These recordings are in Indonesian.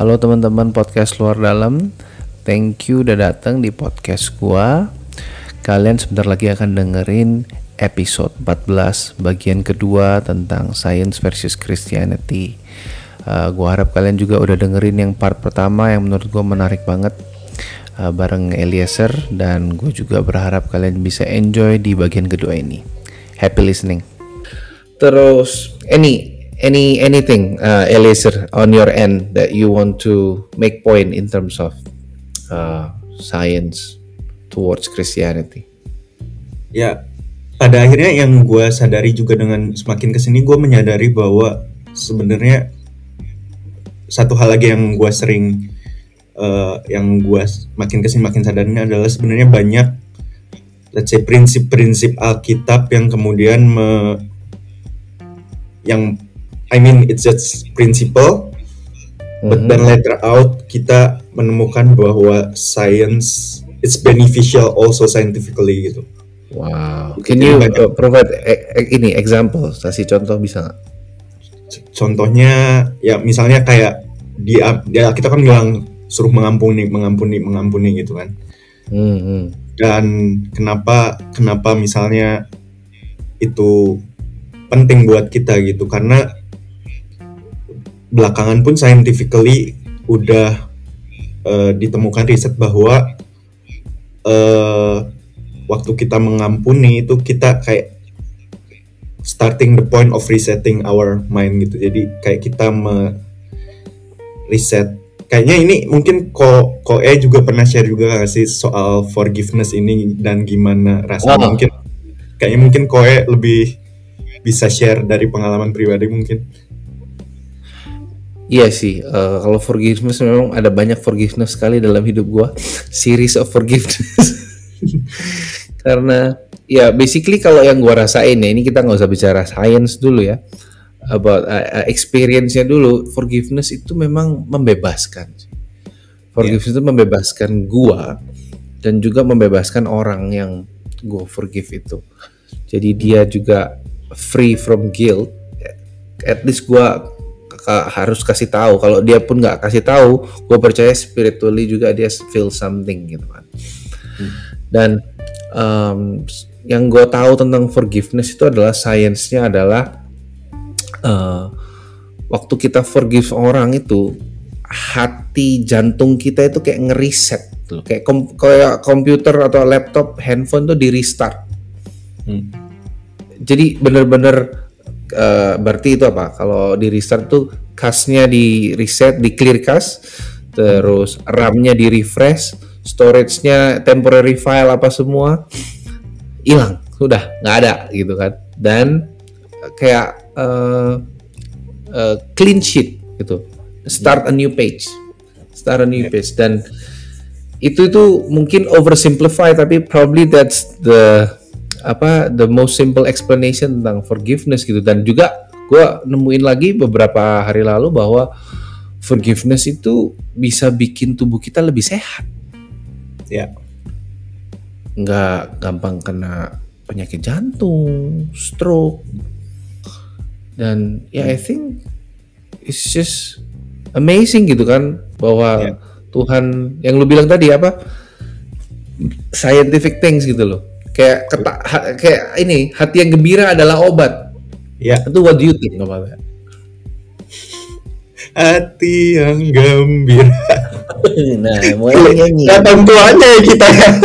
Halo teman-teman podcast luar dalam, thank you udah datang di podcast gua. Kalian sebentar lagi akan dengerin episode 14 bagian kedua tentang Science versus Christianity. Uh, gua harap kalian juga udah dengerin yang part pertama yang menurut gua menarik banget uh, bareng Eliezer dan gue juga berharap kalian bisa enjoy di bagian kedua ini. Happy listening. Terus any any anything uh, Eliezer on your end that you want to make point in terms of uh, science towards Christianity? Ya, pada akhirnya yang gue sadari juga dengan semakin ke sini gue menyadari bahwa sebenarnya satu hal lagi yang gue sering uh, yang gue makin ke sini makin sadarnya adalah sebenarnya banyak let's say prinsip-prinsip Alkitab yang kemudian me, yang I mean it's just principle but mm-hmm. then later out kita menemukan bahwa science it's beneficial also scientifically gitu. Wow. Can you uh, provide e- e- ini example, kasih contoh bisa nggak? Contohnya ya misalnya kayak dia ya kita kan bilang suruh mengampuni, mengampuni, mengampuni gitu kan. Mm-hmm. Dan kenapa kenapa misalnya itu penting buat kita gitu karena belakangan pun scientifically udah uh, ditemukan riset bahwa uh, waktu kita mengampuni itu kita kayak starting the point of resetting our mind gitu. Jadi kayak kita me reset. Kayaknya ini mungkin ko ko E juga pernah share juga gak sih soal forgiveness ini dan gimana rasanya oh. mungkin kayaknya mungkin ko E lebih bisa share dari pengalaman pribadi mungkin. Iya sih, uh, kalau forgiveness memang ada banyak forgiveness sekali dalam hidup gua, series of forgiveness. Karena ya basically kalau yang gua rasain ya, ini kita nggak usah bicara science dulu ya, about uh, experience-nya dulu, forgiveness itu memang membebaskan. Forgiveness yeah. itu membebaskan gua dan juga membebaskan orang yang gua forgive itu. Jadi dia juga free from guilt. At least gua harus kasih tahu kalau dia pun nggak kasih tahu gue percaya spiritually juga dia feel something gitu kan hmm. dan um, yang gue tahu tentang forgiveness itu adalah sainsnya adalah uh, waktu kita forgive orang itu hati jantung kita itu kayak ngeriset loh kayak kom kayak komputer atau laptop handphone tuh di restart hmm. jadi bener-bener uh, berarti itu apa? Kalau di restart tuh cache-nya di reset, di clear cache, terus RAM-nya di refresh, storage-nya temporary file apa semua hilang, sudah nggak ada gitu kan. Dan kayak uh, uh, clean sheet gitu, start a new page, start a new page. Dan itu itu mungkin oversimplify tapi probably that's the apa the most simple explanation tentang forgiveness gitu. Dan juga gue nemuin lagi beberapa hari lalu bahwa forgiveness itu bisa bikin tubuh kita lebih sehat. Ya. Nggak gampang kena penyakit jantung stroke. Dan ya yeah, I think it's just amazing gitu kan bahwa yeah. Tuhan yang lu bilang tadi apa scientific things gitu loh kayak ketak ha, kayak ini hati yang gembira adalah obat. Ya itu what do you think that? Hati yang gembira. Nah mulai nyanyi. datang tuanya ya kita ya.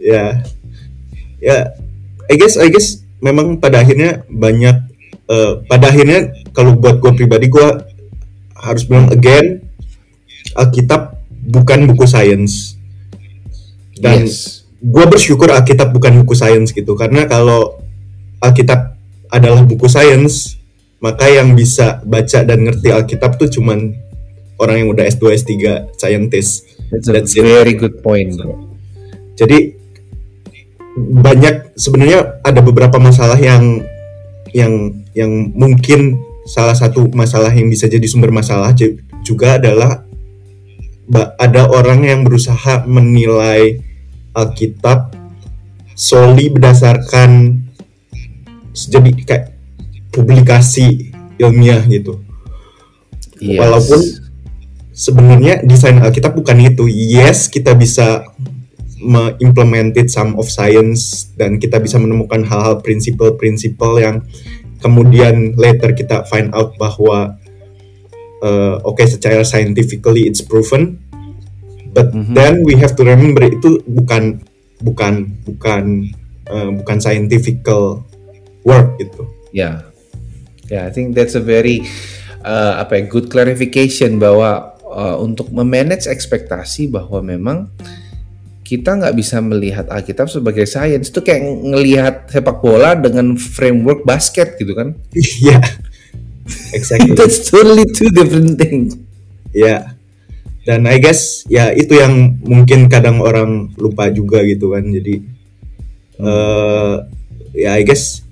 Ya. Ya I guess I guess memang pada akhirnya banyak uh, pada akhirnya kalau buat gue pribadi gue harus bilang again Alkitab bukan buku sains dan yes. gue bersyukur Alkitab bukan buku sains gitu karena kalau Alkitab adalah buku sains maka yang bisa baca dan ngerti Alkitab tuh cuman orang yang udah S2 S3 scientist That's a That's very it. good point bro jadi banyak sebenarnya ada beberapa masalah yang yang yang mungkin salah satu masalah yang bisa jadi sumber masalah juga adalah ada orang yang berusaha menilai Alkitab solely berdasarkan jadi kayak publikasi ilmiah gitu. Yes. Walaupun sebenarnya desain Alkitab bukan itu. Yes, kita bisa mengimplemented some of science dan kita bisa menemukan hal-hal prinsipal-prinsipal yang kemudian later kita find out bahwa uh, oke okay, secara scientifically it's proven but mm -hmm. then we have to remember itu bukan bukan bukan uh, bukan scientifical work gitu. Ya, yeah. yeah, I think that's a very uh, apa ya good clarification bahwa uh, untuk memanage ekspektasi bahwa memang kita nggak bisa melihat Alkitab sebagai sains itu kayak ngelihat sepak bola dengan framework basket gitu kan? Iya, yeah, exactly. That's totally two different things. Ya, yeah. dan I guess ya itu yang mungkin kadang orang lupa juga gitu kan. Jadi uh, ya I guess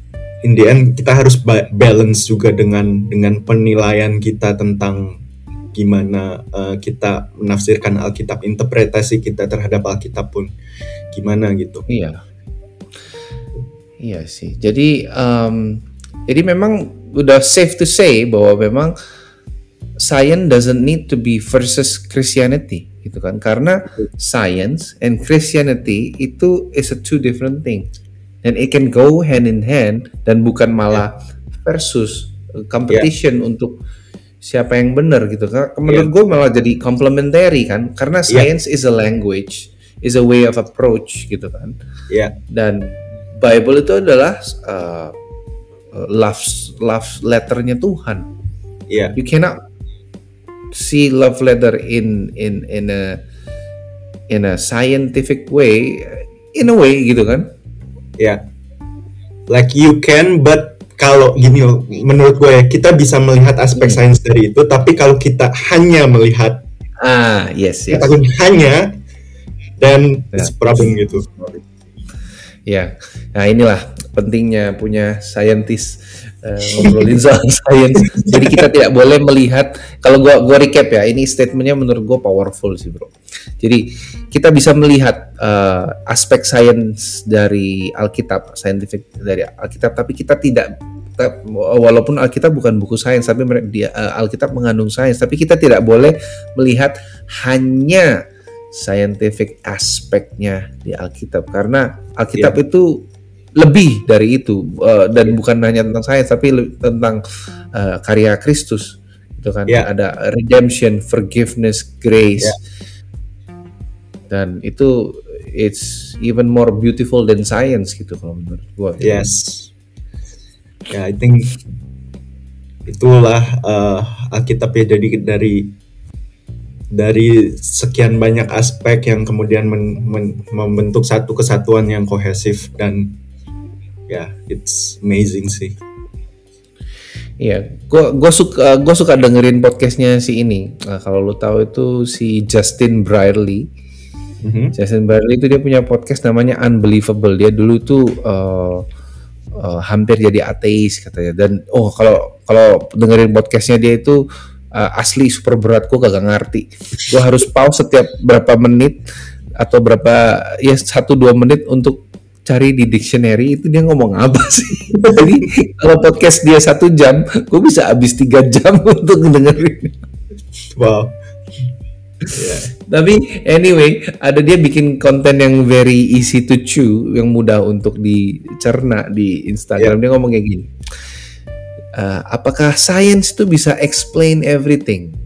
in the end kita harus balance juga dengan dengan penilaian kita tentang gimana uh, kita menafsirkan Alkitab, interpretasi kita terhadap Alkitab pun gimana gitu. Iya, iya sih. Jadi um, jadi memang udah safe to say bahwa memang science doesn't need to be versus Christianity gitu kan karena science and Christianity itu is a two different thing dan it can go hand in hand dan bukan malah versus uh, competition yeah. untuk siapa yang benar gitu kan menurut yeah. gue malah jadi complementary kan karena science yeah. is a language is a way of approach gitu kan yeah. dan Bible itu adalah uh, love love letternya Tuhan yeah. you cannot see love letter in in in a in a scientific way in a way gitu kan ya yeah. like you can but kalau gini loh, menurut gue ya kita bisa melihat aspek hmm. sains dari itu, tapi kalau kita hanya melihat ah yes yes kita hanya dan yeah. problem gitu. Ya, nah inilah pentingnya punya saintis uh, ngobrolin soal sains. Jadi kita tidak boleh melihat kalau gua gua recap ya, ini statementnya menurut gua powerful sih bro. Jadi kita bisa melihat uh, aspek sains dari Alkitab, scientific dari Alkitab, tapi kita tidak walaupun Alkitab bukan buku sains, tapi dia uh, Alkitab mengandung sains, tapi kita tidak boleh melihat hanya scientific aspeknya di Alkitab karena Alkitab yeah. itu lebih dari itu uh, dan yeah. bukan hanya tentang sains tapi tentang uh, karya Kristus itu kan yeah. ada redemption, forgiveness, grace yeah. dan itu it's even more beautiful than science gitu kalau menurut gua. Yes. Ya, yeah, I think itulah uh, Alkitab ya jadi dari dari sekian banyak aspek yang kemudian men, men, membentuk satu kesatuan yang kohesif dan ya yeah, it's amazing sih. Iya, gua gua suka gua suka dengerin podcastnya si ini. Nah, kalau lo tahu itu si Justin Brierley. Mm-hmm. Justin Brierley itu dia punya podcast namanya Unbelievable. Dia dulu tuh uh, uh, hampir jadi ateis katanya. Dan oh kalau kalau dengerin podcastnya dia itu uh, asli super berat gue kagak ngerti gue harus pause setiap berapa menit atau berapa ya satu dua menit untuk cari di dictionary itu dia ngomong apa sih jadi kalau podcast dia satu jam gue bisa habis tiga jam untuk dengerin wow Yeah. Tapi anyway, ada dia bikin konten yang very easy to chew, yang mudah untuk dicerna di Instagram. Yeah. Dia ngomong kayak gini uh, apakah science itu bisa explain everything?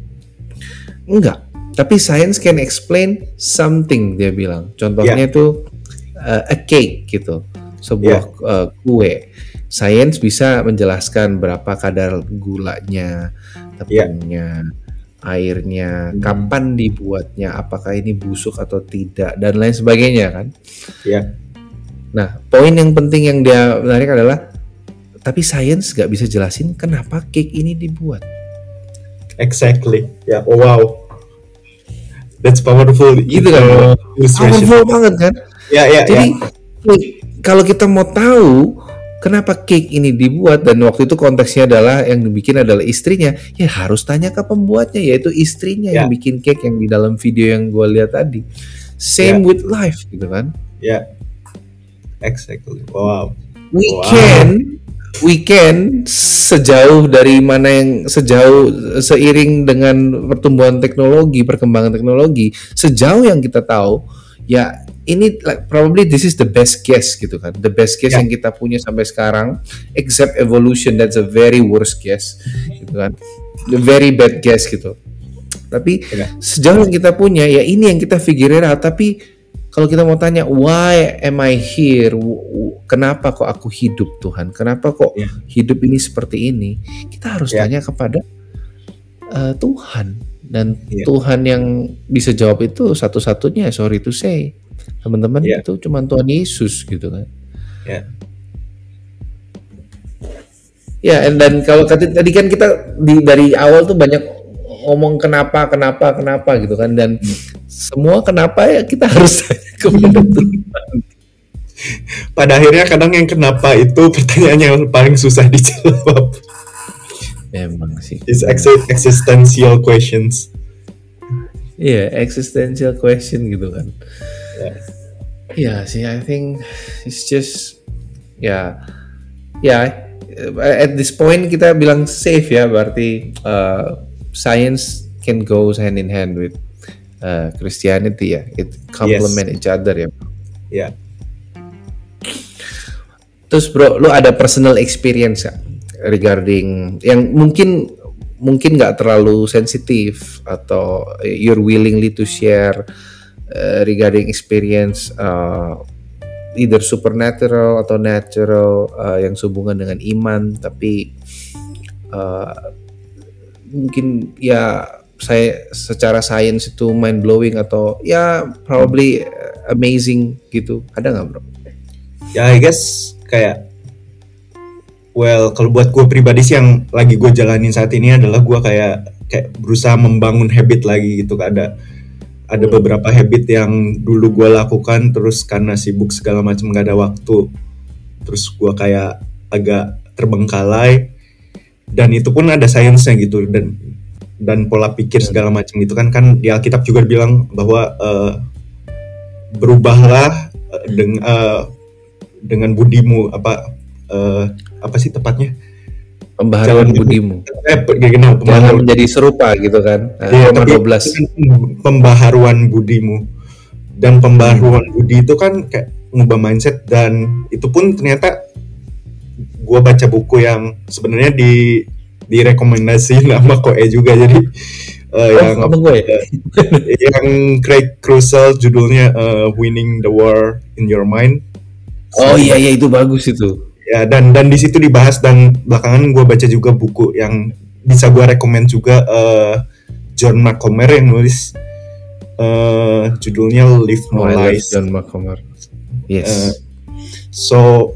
Enggak. Tapi science can explain something dia bilang. Contohnya yeah. itu uh, a cake gitu, sebuah yeah. uh, kue. Science bisa menjelaskan berapa kadar gulanya, tepungnya, yeah. airnya, hmm. kapan dibuatnya, apakah ini busuk atau tidak, dan lain sebagainya kan. Yeah. Nah, poin yang penting yang dia menarik adalah tapi sains nggak bisa jelasin kenapa cake ini dibuat. Exactly. Ya, yeah. oh, wow. That's powerful. Itu kan powerful banget kan? Ya, ya. Yeah, Jadi yeah. kalau kita mau tahu kenapa cake ini dibuat dan waktu itu konteksnya adalah yang dibikin adalah istrinya, ya harus tanya ke pembuatnya yaitu istrinya yeah. yang bikin cake yang di dalam video yang gue lihat tadi. Same yeah. with life gitu kan? Ya. Yeah. Exactly. Wow. We wow. can we can sejauh dari mana yang sejauh seiring dengan pertumbuhan teknologi, perkembangan teknologi, sejauh yang kita tahu, ya ini like, probably this is the best guess gitu kan, the best guess Yeah. yang kita punya sampai sekarang, except evolution that's a very worst guess gitu kan, the very bad guess gitu. Tapi Yeah. sejauh yang kita punya ya ini yang kita figure it out. Tapi kalau kita mau tanya why am I here? Kenapa kok aku hidup Tuhan? Kenapa kok Yeah. hidup ini seperti ini? Kita harus Yeah. tanya kepada uh, Tuhan dan Yeah. Tuhan yang bisa jawab itu satu-satunya sorry to say teman-teman Yeah. itu cuma Tuhan Yesus gitu kan. Ya. Ya, and dan kalau tadi, tadi kan kita di dari awal tuh banyak ngomong kenapa, kenapa, kenapa gitu kan dan semua kenapa ya kita harus tanya kepada Tuhan. Pada akhirnya kadang yang kenapa itu pertanyaan yang paling susah dijawab. Memang sih. Is exi- existential questions. Iya, existential question gitu kan. Ya. Iya sih, I think it's just ya ya at this point kita bilang safe ya berarti uh, science can go hand in hand with uh, Christianity ya. It complement each other ya. Ya. Terus bro, lu ada personal experience gak regarding yang mungkin mungkin nggak terlalu sensitif atau you're willingly to share uh, regarding experience uh, either supernatural atau natural uh, yang sehubungan dengan iman. Tapi uh, mungkin ya saya secara sains itu mind blowing atau ya probably amazing gitu. Ada nggak bro? Ya I guess kayak well kalau buat gue pribadi sih yang lagi gue jalanin saat ini adalah gue kayak kayak berusaha membangun habit lagi gitu ada ada beberapa habit yang dulu gue lakukan terus karena sibuk segala macam gak ada waktu terus gue kayak agak terbengkalai. Dan itu pun ada sainsnya gitu dan dan pola pikir segala macam itu kan. Kan di Alkitab juga bilang bahwa eh, berubahlah eh, deng- eh, dengan budimu apa eh, apa sih tepatnya Pembaharuan Jangan- budimu. eh Jangan menjadi serupa gitu kan. Nah, Iya, tapi 12. itu kan pembaharuan budimu dan pembaharuan budi itu kan kayak ngubah mindset dan itu pun ternyata gue baca buku yang sebenarnya di direkomendasi nama Koe juga jadi eh, Oh, yang sama gue ya? yang Craig Russell judulnya eh, Winning the War in Your Mind Oh iya iya itu bagus itu. Ya dan dan di situ dibahas dan belakangan gue baca juga buku yang bisa gue rekomend juga eh, John McComer yang nulis eh, judulnya Live Oh, More I love Lies John McComber. Yes. Eh, so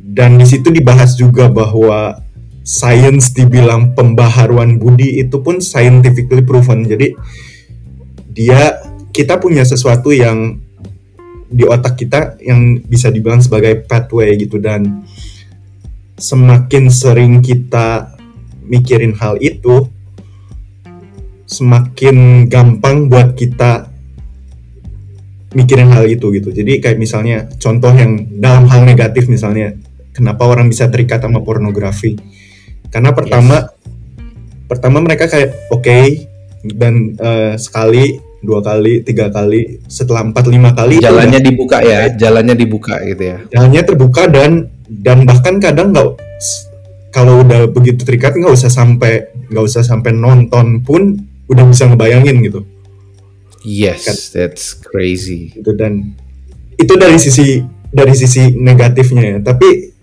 dan di situ dibahas juga bahwa science dibilang pembaharuan budi itu pun scientifically proven jadi dia kita punya sesuatu yang di otak kita yang bisa dibilang sebagai pathway gitu. Dan semakin sering kita mikirin hal itu semakin gampang buat kita mikirin hal itu gitu. Jadi kayak misalnya contoh yang dalam hal negatif misalnya kenapa orang bisa terikat sama pornografi? Karena pertama pertama mereka kayak oke dan eh, sekali dua kali tiga kali setelah empat lima kali itu jalannya udah- dibuka ya, jalannya dibuka gitu ya. jalannya terbuka dan dan bahkan kadang nggak kalau udah begitu terikat nggak usah sampai nggak usah sampai nonton pun udah bisa ngebayangin gitu Yes, Kan. that's crazy. gitu dan itu dari sisi dari sisi negatifnya ya tapi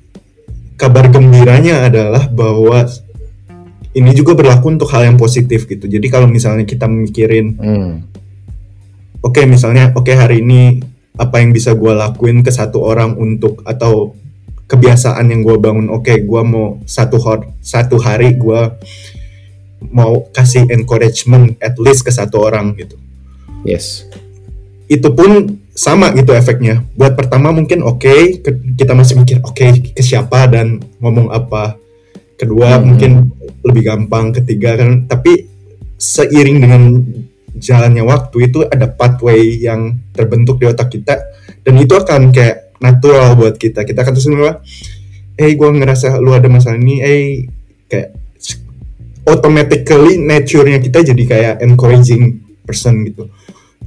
kabar gembiranya adalah bahwa ini juga berlaku untuk hal yang positif gitu jadi kalau misalnya kita mikirin Hmm. Oke misalnya oke hari ini apa yang bisa gue lakuin ke satu orang untuk atau kebiasaan yang gue bangun oke gue mau satu hor satu hari gue mau kasih encouragement at least ke satu orang gitu Yes. itu pun sama gitu efeknya buat pertama mungkin oke ke- kita masih mikir oke ke siapa dan ngomong apa kedua Hmm. mungkin lebih gampang ketiga kan tapi seiring dengan jalannya waktu itu ada pathway yang terbentuk di otak kita dan itu akan kayak natural buat kita kita akan terus bilang eh gue ngerasa lu ada masalah ini eh kayak automatically nature-nya kita jadi kayak encouraging person gitu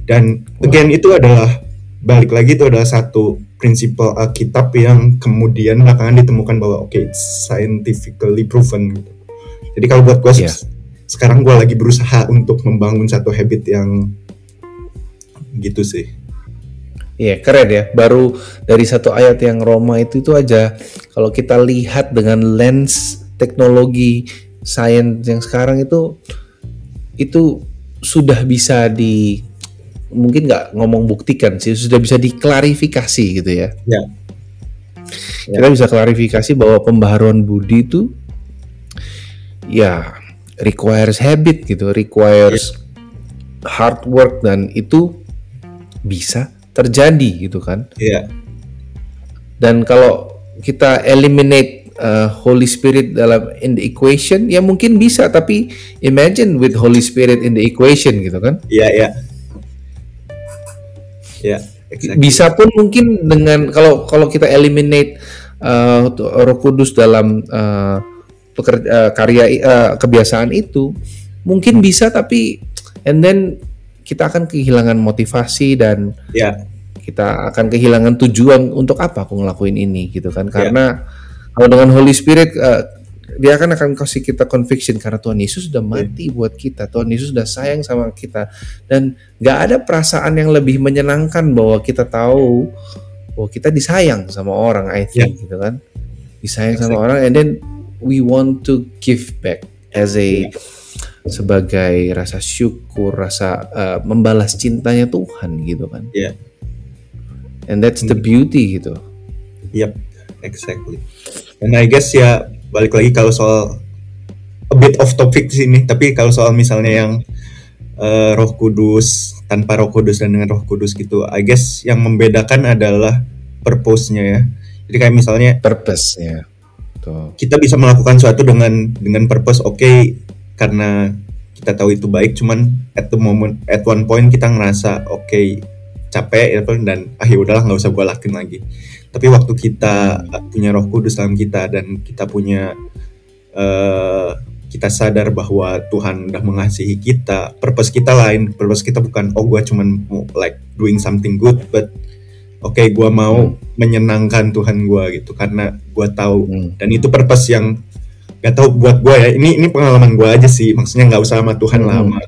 dan again itu adalah balik lagi itu adalah satu prinsipal Alkitab yang kemudian belakangan ditemukan bahwa oke okay, scientifically proven gitu. Jadi kalau buat gue yeah. Sekarang gue lagi berusaha untuk membangun satu habit yang gitu sih. Iya yeah, keren ya. Baru dari satu ayat yang Roma itu itu aja. Kalau kita lihat dengan lens teknologi sains yang sekarang itu itu sudah bisa di mungkin nggak ngomong buktikan sih sudah bisa diklarifikasi gitu ya. Ya. ya. Kita bisa klarifikasi bahwa pembaharuan budi itu ya requires habit gitu, requires ya. hard work dan itu bisa terjadi gitu kan. Iya. Dan kalau kita eliminate uh, Holy Spirit dalam in the equation ya mungkin bisa tapi imagine with Holy Spirit in the equation gitu kan. Iya, iya Ya, exactly. Bisa pun mungkin dengan kalau kalau kita eliminate uh, Roh Kudus dalam uh, pekerja, uh, karya uh, kebiasaan itu, mungkin bisa tapi and then kita akan kehilangan motivasi dan yeah. kita akan kehilangan tujuan untuk apa aku ngelakuin ini gitu kan ya. karena yeah. kalau dengan Holy Spirit uh, dia akan akan kasih kita conviction karena Tuhan Yesus sudah mati yeah. buat kita Tuhan Yesus sudah sayang sama kita dan nggak ada perasaan yang lebih menyenangkan bahwa kita tahu bahwa kita disayang sama orang I think yeah. gitu kan disayang sama orang and then we want to give back as a sebagai rasa syukur rasa uh, membalas cintanya Tuhan gitu kan. Yeah. and that's the hmm. beauty gitu. Yep exactly. And I guess ya balik lagi kalau soal a bit of topic sini tapi kalau soal misalnya yang uh, Roh Kudus tanpa Roh Kudus dan dengan Roh Kudus gitu I guess yang membedakan adalah purpose-nya ya. Jadi kayak misalnya purpose-nya kita bisa melakukan sesuatu dengan dengan purpose oke okay, karena kita tahu itu baik cuman at the moment at one point kita ngerasa oke okay, capek ya dan ah ya udahlah nggak usah gue lakuin lagi. Tapi waktu kita punya Roh Kudus dalam kita dan kita punya uh, kita sadar bahwa Tuhan udah mengasihi kita, purpose kita lain, purpose kita bukan oh gue cuman like doing something good, but oke okay, gue mau hmm. menyenangkan Tuhan gue gitu karena gue tahu hmm. dan itu purpose yang gak tau buat gue ya ini ini pengalaman gue aja sih maksudnya nggak usah sama Tuhan hmm. lah sama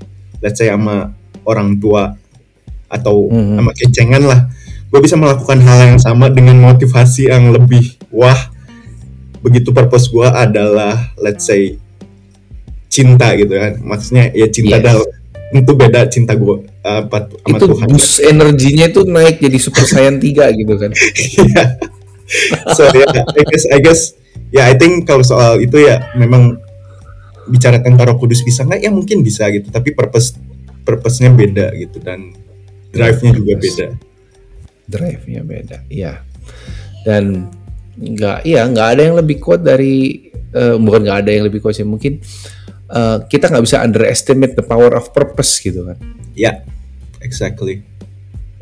let's say sama orang tua atau hmm. sama kecengan lah gue bisa melakukan hal yang sama dengan motivasi yang lebih wah begitu purpose gue adalah let's say cinta gitu kan maksudnya ya cinta yes. adalah itu beda cinta gue apa sama itu Tuhan. boost kan. energinya itu naik jadi super saiyan tiga gitu kan. Yeah. so ya yeah, I guess I guess ya yeah, I think kalau soal itu ya memang bicara tentang Roh Kudus bisa nggak? Ya mungkin bisa gitu tapi purpose purpose-nya beda gitu dan drive-nya juga beda. Drive-nya beda iya. Dan nggak iya nggak ada yang lebih kuat dari uh, bukan nggak ada yang lebih kuat sih mungkin uh, kita nggak bisa underestimate the power of purpose gitu kan. Ya yeah, exactly.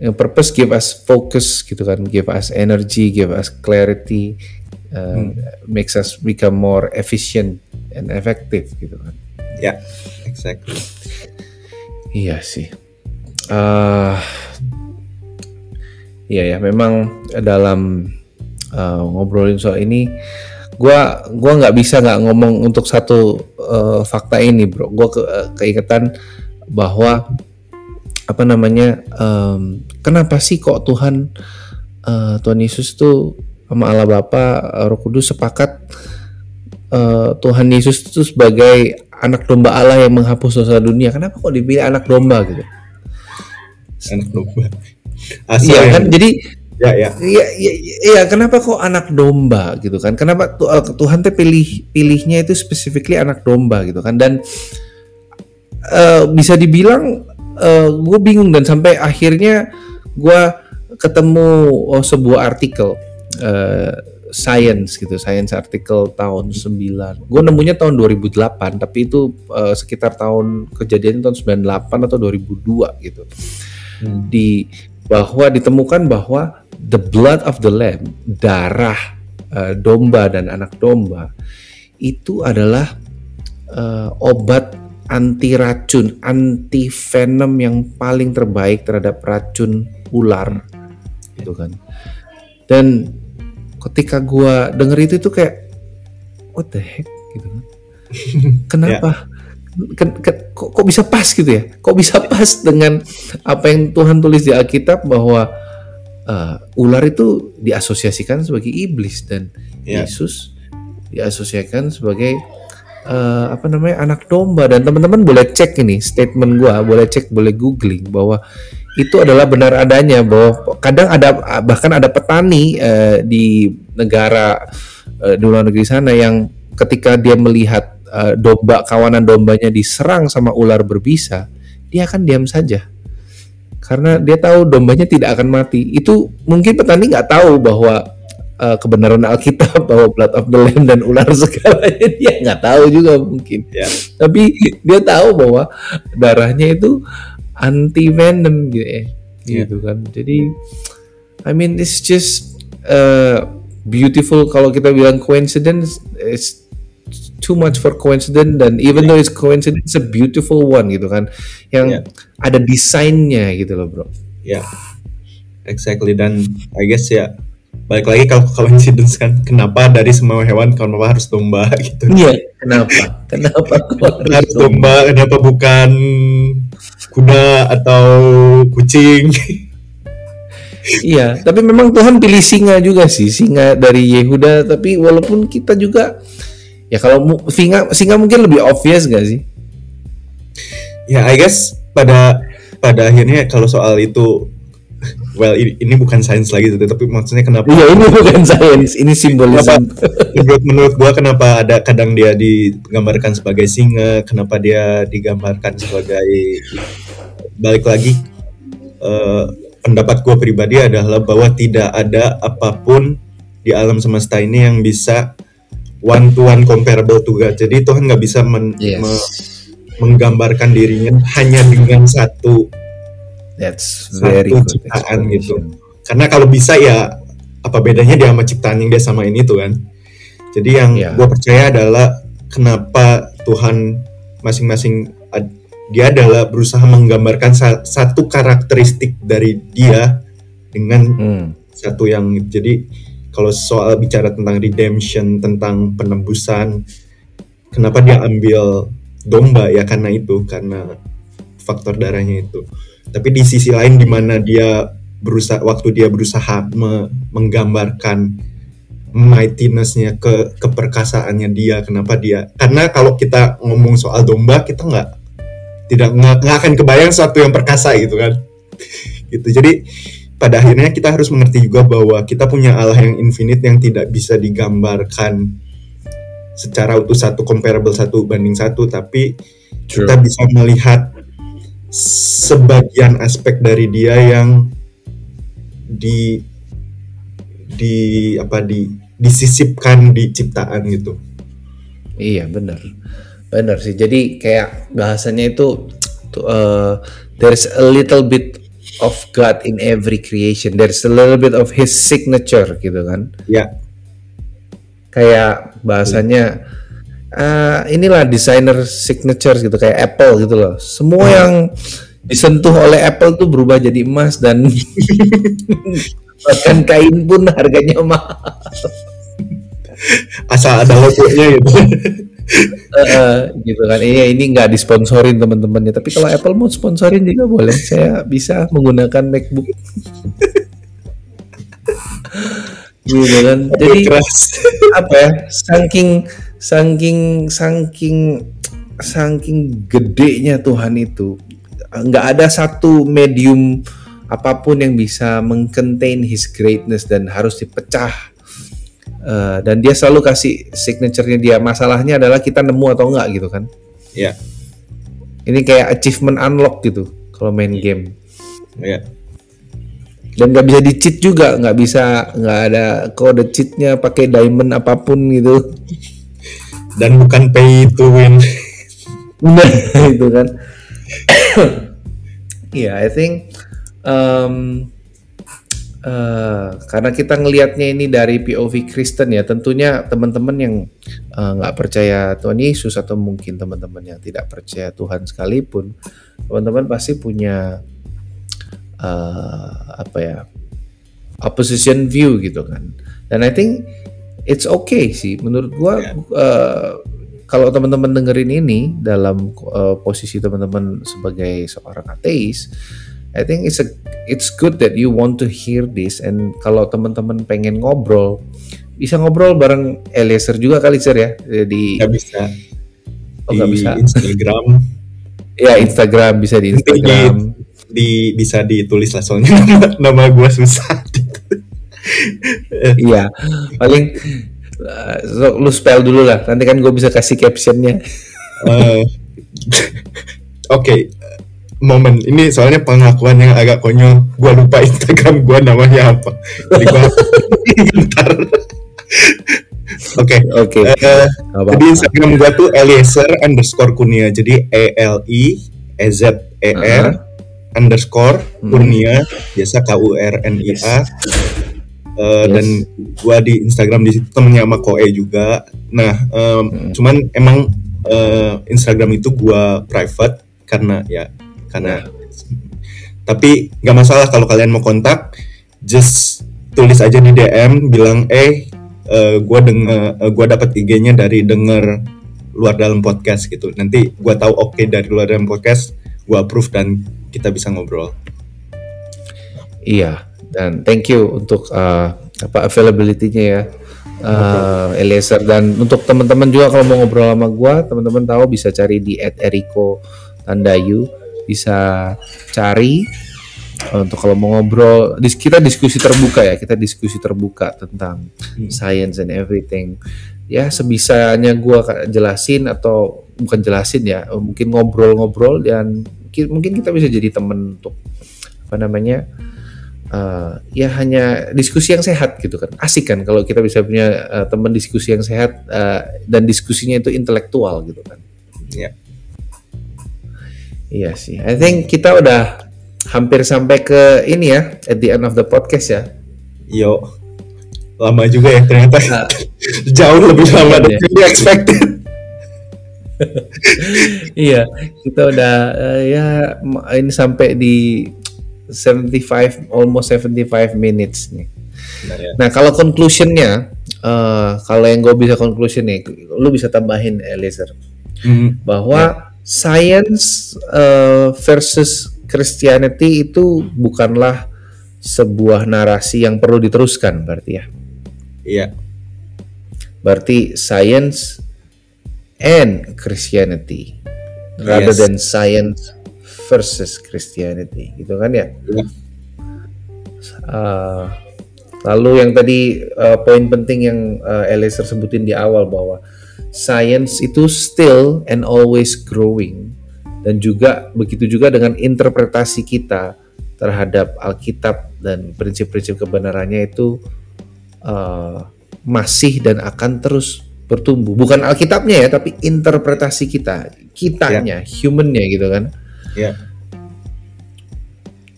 Yang purpose give us focus gitu kan give us energy give us clarity uh, hmm. makes us become more efficient and effective gitu kan. Ya yeah, exactly. Iya sih. Uh, Iya ya, memang dalam uh, ngobrolin soal ini, gua gua nggak bisa nggak ngomong untuk satu uh, fakta ini, bro. Gua ke, uh, keingetan bahwa apa namanya, um, kenapa sih kok Tuhan uh, Tuhan Yesus tuh sama Allah Bapa, Roh Kudus sepakat uh, Tuhan Yesus itu sebagai anak domba Allah yang menghapus dosa dunia. Kenapa kok dipilih anak domba gitu? Anak domba Asal iya kan jadi ya ya. Iya, iya, iya, kenapa kok anak domba gitu kan? Kenapa uh, Tuhan teh pilih pilihnya itu specifically anak domba gitu kan? Dan uh, bisa dibilang uh, gue bingung dan sampai akhirnya gue ketemu oh, sebuah artikel uh, science gitu, science artikel tahun 9. Gue nemunya tahun 2008, tapi itu uh, sekitar tahun kejadian tahun 98 atau 2002 gitu. Hmm. Di bahwa ditemukan bahwa the blood of the lamb, darah uh, domba dan anak domba itu adalah uh, obat anti racun, anti venom yang paling terbaik terhadap racun ular, gitu kan. Dan ketika gua denger itu tuh kayak what the heck gitu kan. Kenapa? yeah. Ken, ken, kok, kok bisa pas gitu ya? Kok bisa pas dengan apa yang Tuhan tulis di Alkitab bahwa uh, ular itu diasosiasikan sebagai iblis dan yeah. Yesus diasosiasikan sebagai uh, apa namanya anak domba dan teman-teman boleh cek ini statement gua, boleh cek, boleh googling bahwa itu adalah benar adanya bahwa kadang ada bahkan ada petani uh, di negara uh, di luar negeri sana yang ketika dia melihat uh, domba kawanan dombanya diserang sama ular berbisa, dia akan diam saja karena dia tahu dombanya tidak akan mati. Itu mungkin petani nggak tahu bahwa uh, kebenaran Alkitab bahwa blood of the lamb dan ular segalanya dia nggak tahu juga mungkin. Yeah. Tapi dia tahu bahwa darahnya itu anti venom gitu ya. Yeah. Gitu kan. Jadi I mean it's just uh, beautiful kalau kita bilang coincidence it's too much for coincidence dan even yeah. though it's coincidence it's a beautiful one gitu kan. Yang yeah. ada desainnya gitu loh bro. Ya yeah. exactly. Dan I guess ya balik lagi kalau coincidence kan kenapa dari semua hewan kenapa harus domba gitu? Iya kenapa? Kenapa harus, harus domba? Kenapa bukan kuda atau kucing? Iya tapi memang Tuhan pilih singa juga sih singa dari Yehuda. Tapi walaupun kita juga ya kalau singa singa mungkin lebih obvious gak sih? Ya I guess pada pada akhirnya kalau soal itu well ini, ini bukan sains lagi tapi maksudnya kenapa iya ini bukan sains ini simbolisme. Menurut menurut gua kenapa ada kadang dia digambarkan sebagai singa kenapa dia digambarkan sebagai balik lagi uh, pendapat gua pribadi adalah bahwa tidak ada apa pun di alam semesta ini yang bisa one to one comparable to God. Jadi Tuhan nggak bisa men, yes. me, menggambarkan dirinya hanya dengan satu That's very satu ciptaan gitu. Karena kalau bisa ya apa bedanya dia sama ciptaan yang dia samain itu kan. Jadi yang yeah. gue percaya adalah kenapa Tuhan masing-masing dia adalah berusaha menggambarkan satu karakteristik dari dia dengan hmm. satu yang jadi kalau soal bicara tentang redemption, tentang penembusan, kenapa dia ambil domba ya karena itu, karena faktor darahnya itu. Tapi di sisi lain di mana dia berusaha waktu dia berusaha me, menggambarkan mightinessnya ke keperkasaannya dia, kenapa dia? Karena kalau kita ngomong soal domba kita nggak tidak nggak akan kebayang sesuatu yang perkasa gitu kan, gitu. Jadi pada akhirnya kita harus mengerti juga bahwa kita punya Allah yang infinite yang tidak bisa digambarkan secara utuh satu comparable satu banding satu tapi True. kita bisa melihat sebagian aspek dari dia yang di di apa di disisipkan di ciptaan gitu. Iya benar, benar sih. Jadi kayak bahasanya itu uh, there's a little bit of God in every creation. There's a little bit of His signature gitu kan. Ya. Yeah. Kayak bahasanya uh, inilah designer signature gitu kayak Apple gitu loh. Semua hmm. yang disentuh oleh Apple tuh berubah jadi emas dan bahkan kain pun harganya mahal. Asal ada logonya gitu uh, gitu kan. Ini ini nggak disponsorin teman-temannya tapi kalau Apple mau sponsorin juga boleh. Saya bisa menggunakan MacBook. Gitu kan. Jadi apa ya saking saking saking saking gedenya Tuhan itu nggak ada satu medium apa pun yang bisa mengcontain His greatness dan harus dipecah Uh, dan dia selalu kasih signaturenya dia. Masalahnya adalah kita nemu atau enggak gitu kan? Iya. Yeah. Ini kayak achievement unlock gitu kalau main game. Iya. Yeah. Dan nggak bisa di cheat juga, nggak bisa nggak ada kode cheatnya pakai diamond apa pun gitu. Dan bukan pay to win. Nah itu kan. Iya, yeah, I think um, uh, karena kita ngelihatnya ini dari POV Kristen ya, tentunya teman-teman yang eh, nggak uh, percaya Tuhan Yesus atau mungkin teman-teman yang tidak percaya Tuhan sekalipun, teman-teman pasti punya uh, apa ya opposition view gitu kan. Dan I think it's okay sih menurut gua uh, kalau teman-teman dengerin ini dalam uh, posisi teman-teman sebagai seorang ateis I think it's a it's good that you want to hear this and kalau teman-teman pengen ngobrol bisa ngobrol bareng Eliezer juga kali Sir ya di Gak bisa. Oh nggak bisa. Instagram. Ya Instagram bisa di Instagram di, di bisa ditulis lah soalnya nama, nama gue susah. Iya paling uh, so, lu spell dulu lah nanti kan gue bisa kasih captionnya. Uh, oke okay momen ini soalnya pengakuan yang agak konyol gue lupa Instagram gue namanya apa jadi gue bentar Oke, oke. Eh, jadi Instagram gue tuh Eliezer underscore Kurnia. Jadi E L I E Z E R uh -huh. underscore hmm. Kurnia, biasa K U R N I A. Uh, yes. Dan gue di Instagram di situ temennya sama Koe juga. Nah, um, hmm. cuman emang uh, Instagram itu gue private karena ya karena tapi nggak masalah kalau kalian mau kontak just tulis aja di DM bilang eh uh, gue denger uh, gue dapat IG-nya dari denger luar dalam podcast gitu. Nanti gue tahu oke okay dari luar dalam podcast gue approve dan kita bisa ngobrol. Iya dan thank you untuk uh, apa availability-nya ya uh, Eliezer. Dan untuk teman-teman juga kalau mau ngobrol sama gue teman-teman tahu bisa cari di @eriko tandayu bisa cari eh, untuk kalau mau ngobrol kita diskusi terbuka ya kita diskusi terbuka tentang hmm. science and everything ya sebisanya gue jelasin atau bukan jelasin ya mungkin ngobrol-ngobrol dan mungkin kita bisa jadi temen untuk apa namanya uh, ya hanya diskusi yang sehat gitu kan asik kan kalau kita bisa punya uh, teman diskusi yang sehat uh, dan diskusinya itu intelektual gitu kan ya yeah. Iya sih. I think kita udah hampir sampai ke ini ya, at the end of the podcast ya. Yo. Lama juga ya ternyata. Nah, Jauh lebih lama dari yang expected. iya, kita udah uh, ya ini sampai di 75 almost 75 minutes nih. Nah, ya. nah kalau conclusionnya, uh, kalau yang gue bisa conclusion nih, lu bisa tambahin Eliezer, mm, bahwa ya science uh, versus Christianity itu bukanlah sebuah narasi yang perlu diteruskan berarti ya. Iya. Berarti science and Christianity rather yes. than science versus Christianity gitu kan ya. Iya. Uh, lalu yang tadi uh, poin penting yang uh, Eliezer sebutin di awal bahwa science itu still and always growing dan juga begitu juga dengan interpretasi kita terhadap Alkitab dan prinsip-prinsip kebenarannya itu uh, masih dan akan terus bertumbuh. Bukan Alkitabnya ya, tapi interpretasi kita, kitanya, yeah. humannya gitu kan. Yeah.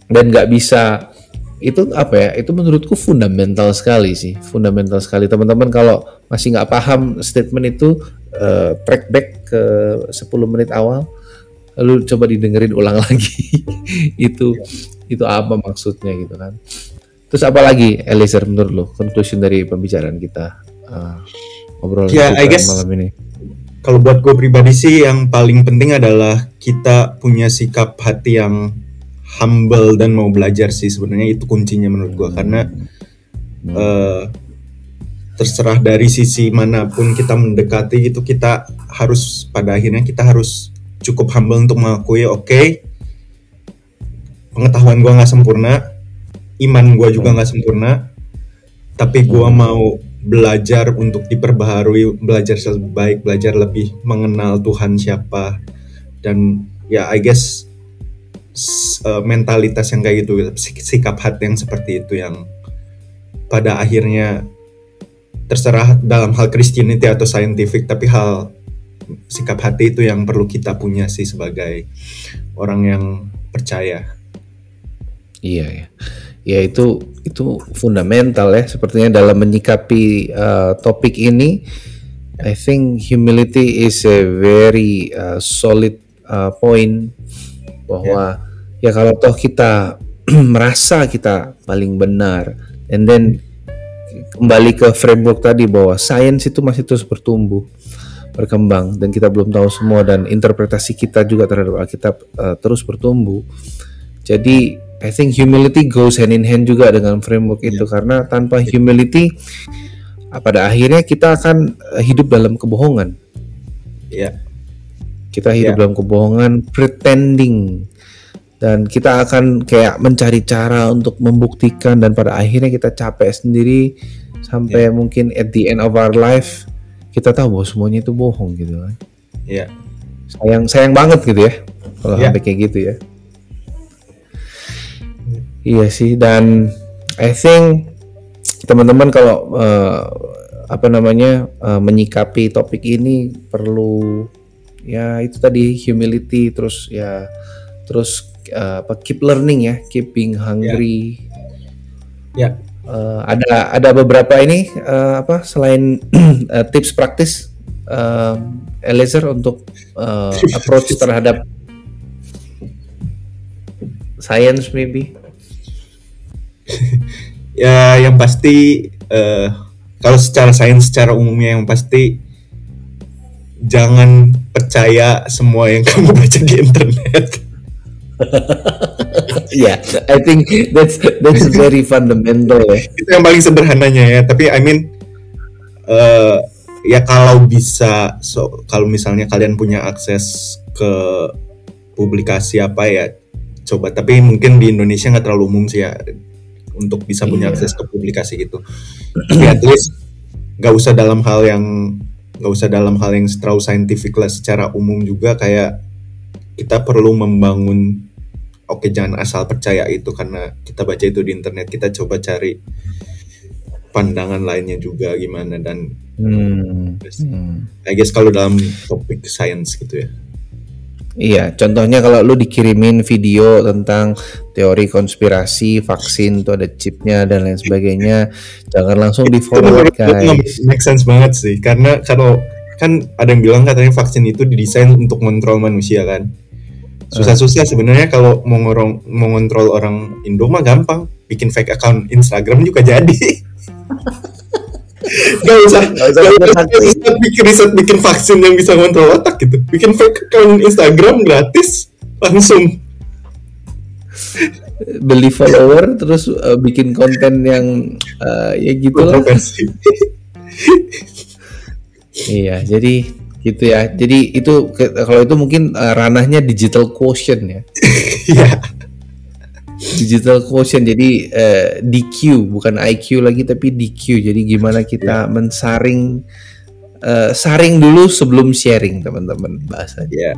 Dan nggak bisa itu apa ya? Itu menurutku fundamental sekali sih. Fundamental sekali. Teman-teman kalau masih nggak paham statement itu uh, track back ke 10 menit awal lalu coba didengerin ulang lagi. Itu itu apa maksudnya gitu kan. Terus apa lagi Eliezer menurut lo conclusion dari pembicaraan kita. Uh, ngobrol ya, I guess, malam ini. kalau buat gue pribadi sih yang paling penting adalah kita punya sikap hati yang humble dan mau belajar sih sebenarnya. Itu kuncinya menurut gue karena uh, terserah dari sisi mana pun kita mendekati itu kita harus pada akhirnya kita harus cukup humble untuk mengakui oke okay, pengetahuan gue nggak sempurna iman gue juga nggak sempurna tapi gue mau belajar untuk diperbaharui belajar lebih baik belajar lebih mengenal Tuhan siapa dan ya I guess uh, mentalitas yang kayak gitu sikap hati yang seperti itu yang pada akhirnya terserah dalam hal Christianity atau scientific tapi hal sikap hati itu yang perlu kita punya sih sebagai orang yang percaya. Iya ya ya itu itu fundamental ya. Sepertinya dalam menyikapi uh, topik ini I think humility is a very uh, solid uh, point bahwa yeah. ya kalau toh kita merasa kita paling benar and then kembali ke framework tadi bahwa sains itu masih terus bertumbuh berkembang dan kita belum tahu semua dan interpretasi kita juga terhadap Alkitab uh, terus bertumbuh. Jadi I think humility goes hand in hand juga dengan framework yeah. itu karena tanpa humility uh, pada akhirnya kita akan uh, hidup dalam kebohongan. Ya. Yeah. Kita hidup yeah. dalam kebohongan pretending dan kita akan kayak mencari cara untuk membuktikan dan pada akhirnya kita capek sendiri sampai yeah. mungkin at the end of our life kita tahu bahwa semuanya itu bohong gitu kan. Iya. Sayang sayang banget gitu ya kalau yeah. sampai kayak gitu ya. Iya sih dan I think teman-teman kalau uh, apa namanya uh, menyikapi topik ini perlu ya itu tadi humility terus ya terus uh, apa keep learning ya keep being hungry. Ya. Yeah. Yeah uh, ada ada beberapa ini uh, apa selain uh, tips praktis uh, Eliezer untuk uh, approach terhadap science maybe ya yang pasti uh, kalau secara sains secara umumnya yang pasti jangan percaya semua yang kamu baca di internet yeah, I think that's that's very fundamental ya. Itu yang paling sederhananya ya. Tapi I mean, uh, ya kalau bisa, so kalau misalnya kalian punya akses ke publikasi apa ya, coba. Tapi mungkin di Indonesia nggak terlalu umum sih ya untuk bisa punya yeah. akses ke publikasi gitu. Tapi at least nggak usah dalam hal yang nggak usah dalam hal yang terlalu saintifik lah secara umum juga kayak kita perlu membangun oke jangan asal percaya itu karena kita baca itu di internet kita coba cari pandangan lainnya juga gimana dan hmm. hmm. I guess kalau dalam topik science gitu ya Iya, contohnya kalau lu dikirimin video tentang teori konspirasi vaksin tuh ada chipnya dan lain sebagainya, jangan langsung di forward guys. Make sense banget sih, karena kalau kan ada yang bilang katanya vaksin itu didesain untuk kontrol manusia kan? Susah-susah sebenarnya kalau mau ngorong mau ngontrol orang Indo mah gampang bikin fake account Instagram juga jadi Gak usah, gak usah, gak usah bikin riset bikin vaksin yang bisa ngontrol otak gitu. Bikin fake account Instagram gratis, langsung beli follower terus uh, bikin konten yang uh, ya gitu lah. iya, jadi gitu ya. Jadi itu kalau itu mungkin uh, ranahnya digital quotient ya. Iya. Digital quotient jadi eh, DQ bukan IQ lagi tapi DQ. Jadi gimana kita yeah. mensaring uh, saring dulu sebelum sharing teman-teman bahasanya. Yeah.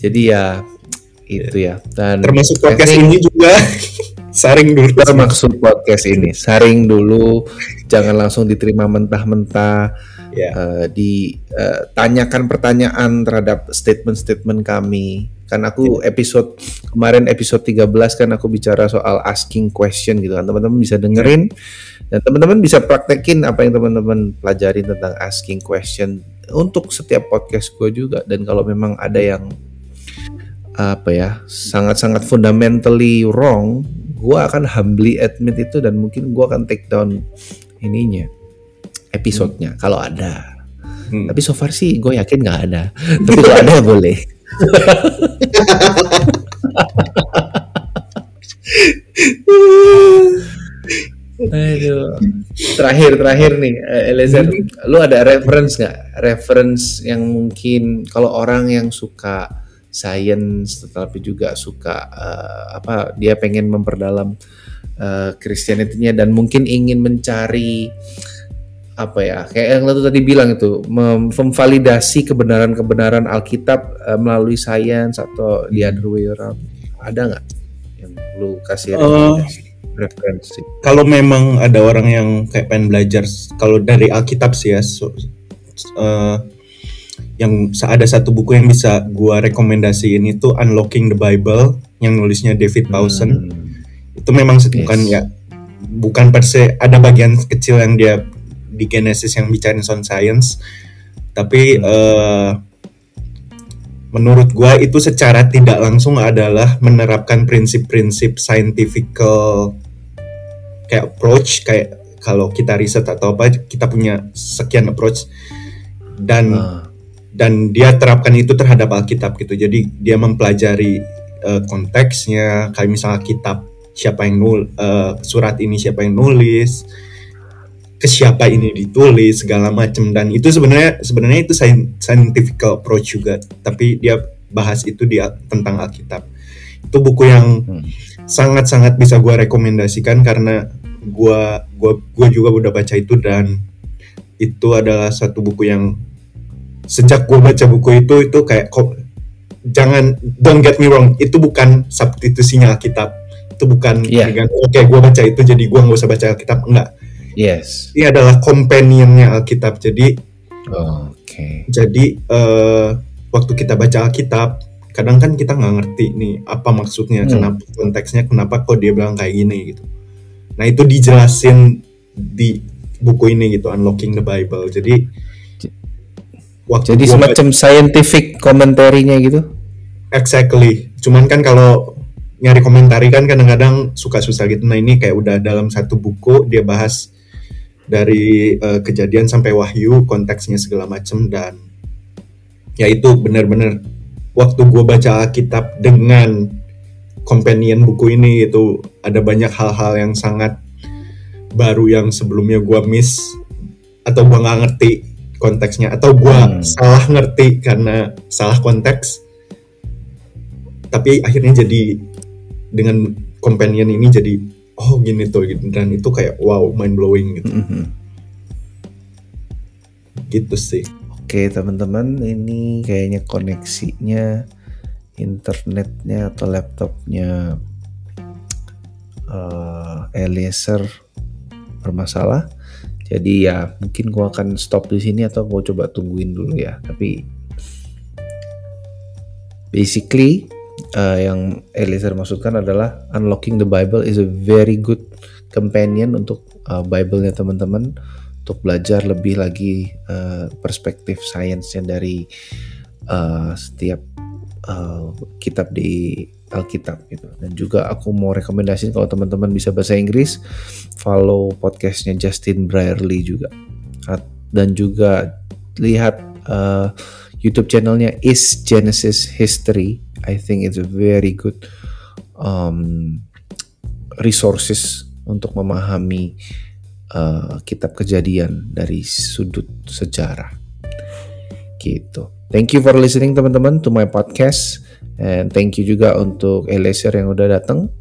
Jadi ya itu ya. Dan termasuk podcast think, ini juga saring dulu. Termasuk podcast ini saring dulu, jangan langsung diterima mentah-mentah yeah. Ya. uh, ditanyakan uh, pertanyaan terhadap statement-statement kami. Kan aku yeah. episode kemarin episode 13 kan aku bicara soal asking question gitu kan. Teman-teman bisa dengerin dan teman-teman bisa praktekin apa yang teman-teman pelajari tentang asking question untuk setiap podcast gue juga dan kalau memang ada yang apa ya sangat-sangat fundamentally wrong gue akan humbly admit itu dan mungkin gue akan take down ininya episodenya hmm. kalau ada. Hmm. Tapi so far sih gue yakin nggak ada. Tapi kalau ada boleh. Aduh. Terakhir terakhir nih eh, Eliezer, hmm. lu ada reference nggak? Reference yang mungkin kalau orang yang suka science tetapi juga suka uh, apa dia pengen memperdalam uh, Christianity-nya dan mungkin ingin mencari apa ya kayak yang lo tadi bilang itu memvalidasi kebenaran-kebenaran Alkitab uh, melalui sains atau the other way around ada nggak yang lu kasih uh, referensi? Kalau memang ada orang yang kayak pengen belajar kalau dari Alkitab sih ya so, uh, yang ada satu buku yang bisa gua rekomendasiin itu Unlocking the Bible yang nulisnya David Townsend. Hmm itu memang yes. bukan ya bukan per se ada bagian kecil yang dia di Genesis yang bicara sound science. Tapi hmm. uh, menurut gua itu secara tidak langsung adalah menerapkan prinsip-prinsip scientific kayak approach kayak kalau kita riset atau apa kita punya sekian approach. Dan uh. dan dia terapkan itu terhadap Alkitab gitu. Jadi dia mempelajari uh, konteksnya. Kayak misalnya kitab siapa yang nul uh, surat ini siapa yang nulis ke siapa ini ditulis segala macam dan itu sebenarnya sebenarnya itu scientific approach juga. Tapi dia bahas itu dia tentang Alkitab. Itu buku yang sangat-sangat hmm. bisa gue rekomendasikan karena gue gua gua juga udah baca itu. Dan itu adalah satu buku yang sejak gue baca buku itu itu kayak kok jangan don't get me wrong itu bukan substitusinya Alkitab. Itu bukan yeah. oke okay, gue baca itu jadi gue nggak usah baca Alkitab. Enggak Yes. Ini adalah companionnya Alkitab. Jadi, oh, oke. Okay. Jadi uh, waktu kita baca Alkitab, kadang kan kita nggak ngerti nih apa maksudnya, hmm. kenapa konteksnya, kenapa kok dia bilang kayak gini gitu. Nah itu dijelasin di buku ini gitu, Unlocking the Bible. Jadi waktu jadi semacam baca, scientific komentarinya gitu. Exactly. Cuman kan kalau nyari komentari kan kadang-kadang suka susah gitu. Nah ini kayak udah dalam satu buku dia bahas dari uh, kejadian sampai wahyu konteksnya segala macem dan ya itu benar-benar waktu gue baca Alkitab dengan companion buku ini itu ada banyak hal-hal yang sangat baru yang sebelumnya gue miss atau gue nggak ngerti konteksnya atau gue hmm. salah ngerti karena salah konteks tapi akhirnya jadi dengan companion ini jadi oh gini tuh gitu. Dan itu kayak wow mind blowing gitu. Mm -hmm. gitu sih. Oke teman-teman ini kayaknya koneksinya internetnya atau laptopnya uh, Eliezer bermasalah. Jadi ya mungkin gua akan stop di sini atau gua coba tungguin dulu ya. Tapi basically uh, yang Eliezer maksudkan adalah unlocking the Bible is a very good companion untuk uh, Bible-nya teman-teman untuk belajar lebih lagi uh, perspektif sainsnya dari uh, setiap uh, kitab di Alkitab gitu. Dan juga aku mau rekomendasiin kalau teman-teman bisa bahasa Inggris, follow podcastnya Justin Brierley juga. Dan juga lihat uh, YouTube channelnya Is Genesis History I think it's a very good um, resources untuk memahami uh, kitab kejadian dari sudut sejarah. Gitu. Thank you for listening teman-teman to my podcast and thank you juga untuk Eliezer yang udah datang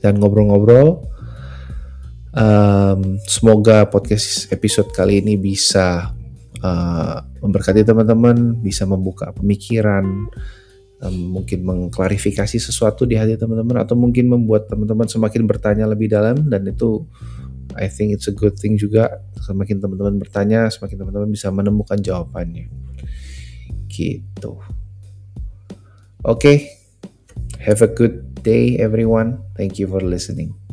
dan ngobrol-ngobrol. Um, semoga podcast episode kali ini bisa uh, memberkati teman-teman, bisa membuka pemikiran, mungkin mengklarifikasi sesuatu di hati teman-teman atau mungkin membuat teman-teman semakin bertanya lebih dalam dan itu I think it's a good thing juga. Semakin teman-teman bertanya semakin teman-teman bisa menemukan jawabannya. Gitu. Oke okay. have a good day everyone. Thank you for listening